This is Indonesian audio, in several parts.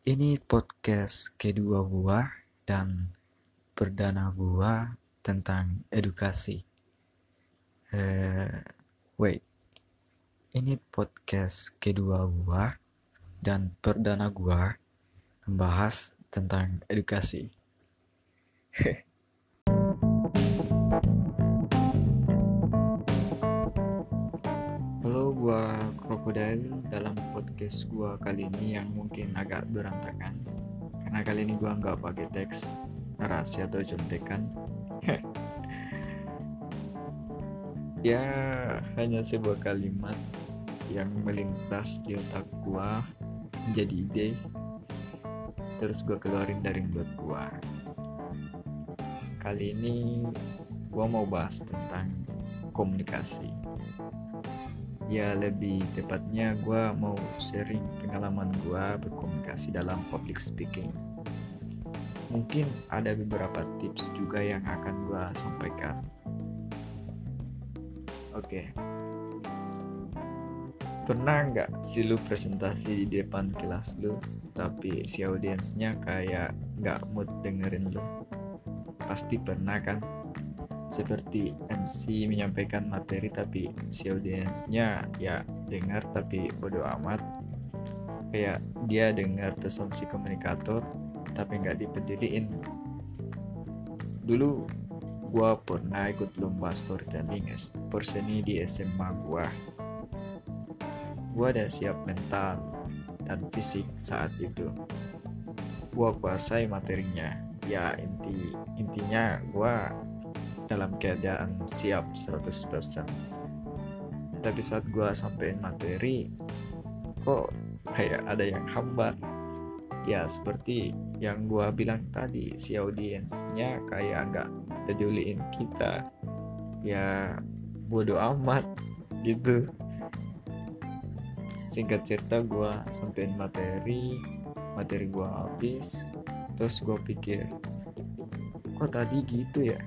Ini podcast kedua gua dan perdana gua tentang edukasi. Eh, wait. Ini podcast kedua gua dan perdana gua membahas tentang edukasi. Halo, gua Crocodile dalam podcast gua kali ini yang mungkin agak berantakan karena kali ini gua nggak pakai teks narasi atau contekan. ya hanya sebuah kalimat yang melintas di otak gua menjadi ide terus gua keluarin dari mulut gua. Kali ini gua mau bahas tentang komunikasi ya lebih tepatnya gue mau sharing pengalaman gue berkomunikasi dalam public speaking. Mungkin ada beberapa tips juga yang akan gue sampaikan. Oke. Pernah nggak sih lu presentasi di depan kelas lu tapi si audiensnya kayak nggak mood dengerin lu? Pasti pernah kan seperti MC menyampaikan materi tapi si audiensnya ya dengar tapi bodoh amat. Kayak dia dengar pesan si komunikator tapi nggak dipeduliin. Dulu gua pernah ikut lomba storytelling perseni di SMA gua. Gua udah siap mental dan fisik saat itu. Gua kuasai materinya. Ya inti intinya gua dalam keadaan siap 100% tapi saat gue sampein materi kok kayak ada yang hambat ya seperti yang gue bilang tadi si audiensnya kayak nggak peduliin kita. Ya bodoh amat gitu. Singkat cerita gue sampein materi materi gue habis terus gue pikir kok tadi gitu ya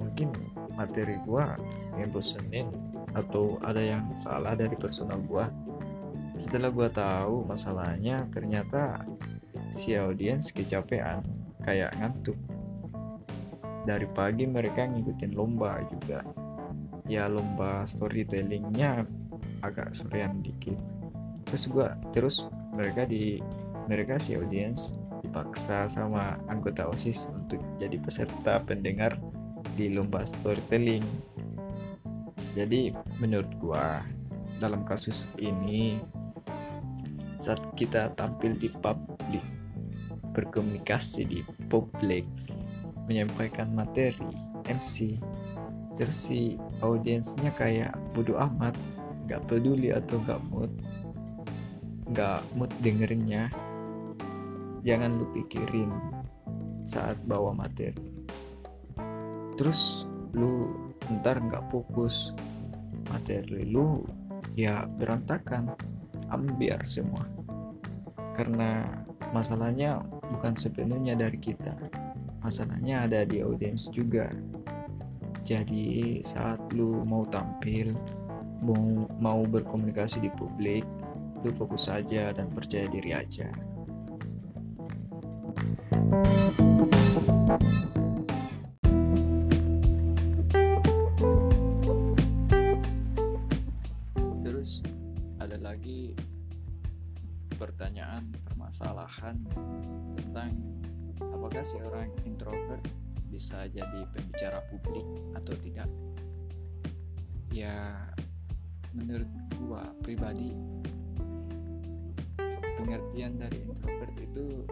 mungkin materi gua ngebosenin atau ada yang salah dari personal gua. Setelah gua tahu masalahnya ternyata si audiens kecapean kayak ngantuk. Dari pagi mereka ngikutin lomba juga. Ya lomba storytellingnya agak sorean dikit. Terus gua terus mereka di mereka si audiens dipaksa sama anggota osis untuk jadi peserta pendengar di lomba storytelling. Jadi menurut gua dalam kasus ini saat kita tampil di publik berkomunikasi di publik menyampaikan materi MC terus si audiensnya kayak bodoh amat nggak peduli atau nggak mood nggak mood dengerinnya jangan lu pikirin saat bawa materi terus lu ntar nggak fokus materi lu ya berantakan. Ambiar semua. Karena masalahnya bukan sepenuhnya dari kita. Masalahnya ada di audiens juga. Jadi saat lu mau tampil mau mau berkomunikasi di publik lu fokus saja dan percaya diri aja. terus pertanyaan permasalahan tentang apakah seorang introvert bisa jadi pembicara publik atau tidak? Ya menurut gua pribadi pengertian dari introvert itu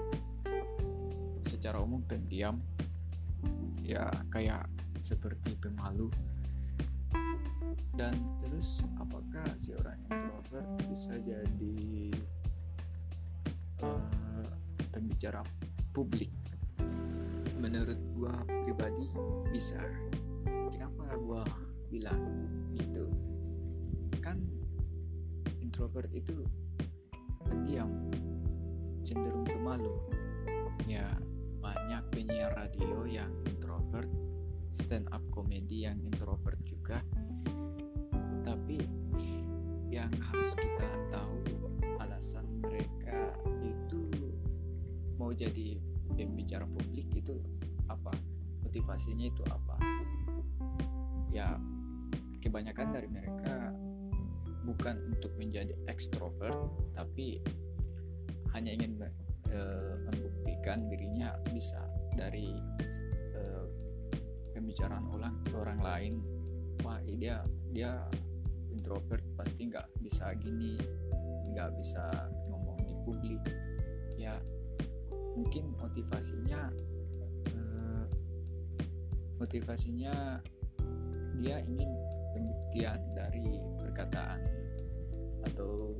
secara umum pendiam. Ya kayak seperti pemalu. Dan terus apakah si orang introvert bisa jadi pembicara publik. Menurut gua pribadi bisa. Kenapa gua bilang gitu? Kan introvert itu pendiam cenderung pemalu. Ya banyak penyiar radio yang introvert stand up comedy yang introvert juga. Tapi yang harus kita tahu mau jadi pembicara publik itu apa? Motivasinya itu apa? Ya kebanyakan dari mereka bukan untuk menjadi ekstrovert tapi hanya ingin uh, membuktikan dirinya bisa dari uh, pembicaraan orang orang lain. Wah dia dia introvert pasti nggak bisa gini nggak bisa ngomong di publik. Ya mungkin motivasinya uh, motivasinya dia ingin pembuktian dari perkataan atau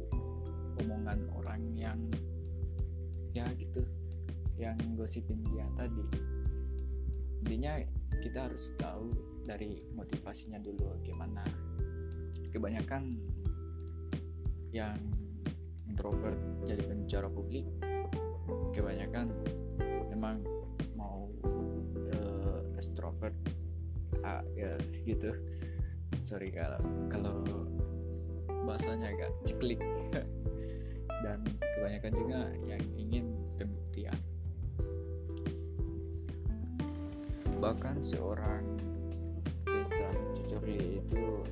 omongan orang yang ya gitu yang gosipin dia tadi. Intinya kita harus tahu dari motivasinya dulu gimana. Kebanyakan yang introvert jadi pembicara publik kebanyakan memang mau uh, extrovert ah, ya gitu. Sorry kalau kalau bahasanya agak ciklik dan kebanyakan juga yang ingin pembuktian. Bahkan seorang Winston Churchill itu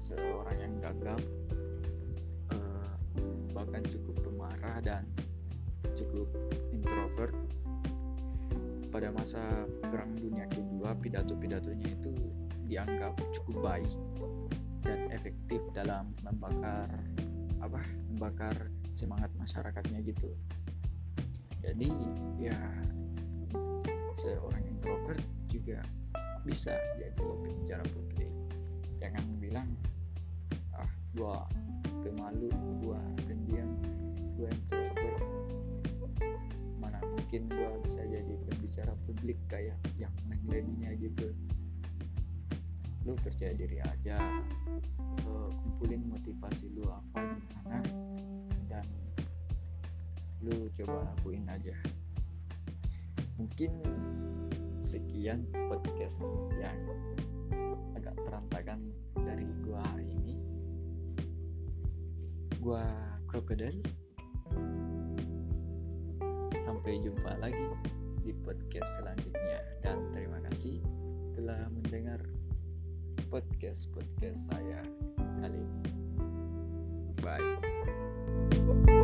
seorang yang gagap uh, bahkan cukup pemarah dan cukup introvert. Pada masa perang dunia kedua pidato-pidatonya itu dianggap cukup baik dan efektif dalam membakar apa membakar semangat masyarakatnya gitu. Jadi ya seorang introvert juga bisa jadi pembicara publik. Jangan bilang ah gua pemalu gua pendiam gua introvert mungkin gua bisa jadi pembicara publik kayak yang lain-lainnya gitu. Lu percaya diri aja uh, kumpulin motivasi lu apa gimana dan lu coba lakuin aja. Mungkin sekian podcast yang agak berantakan dari gua hari ini. Gua krokodil sampai jumpa lagi di podcast selanjutnya. Dan terima kasih telah mendengar podcast podcast saya kali ini. Bye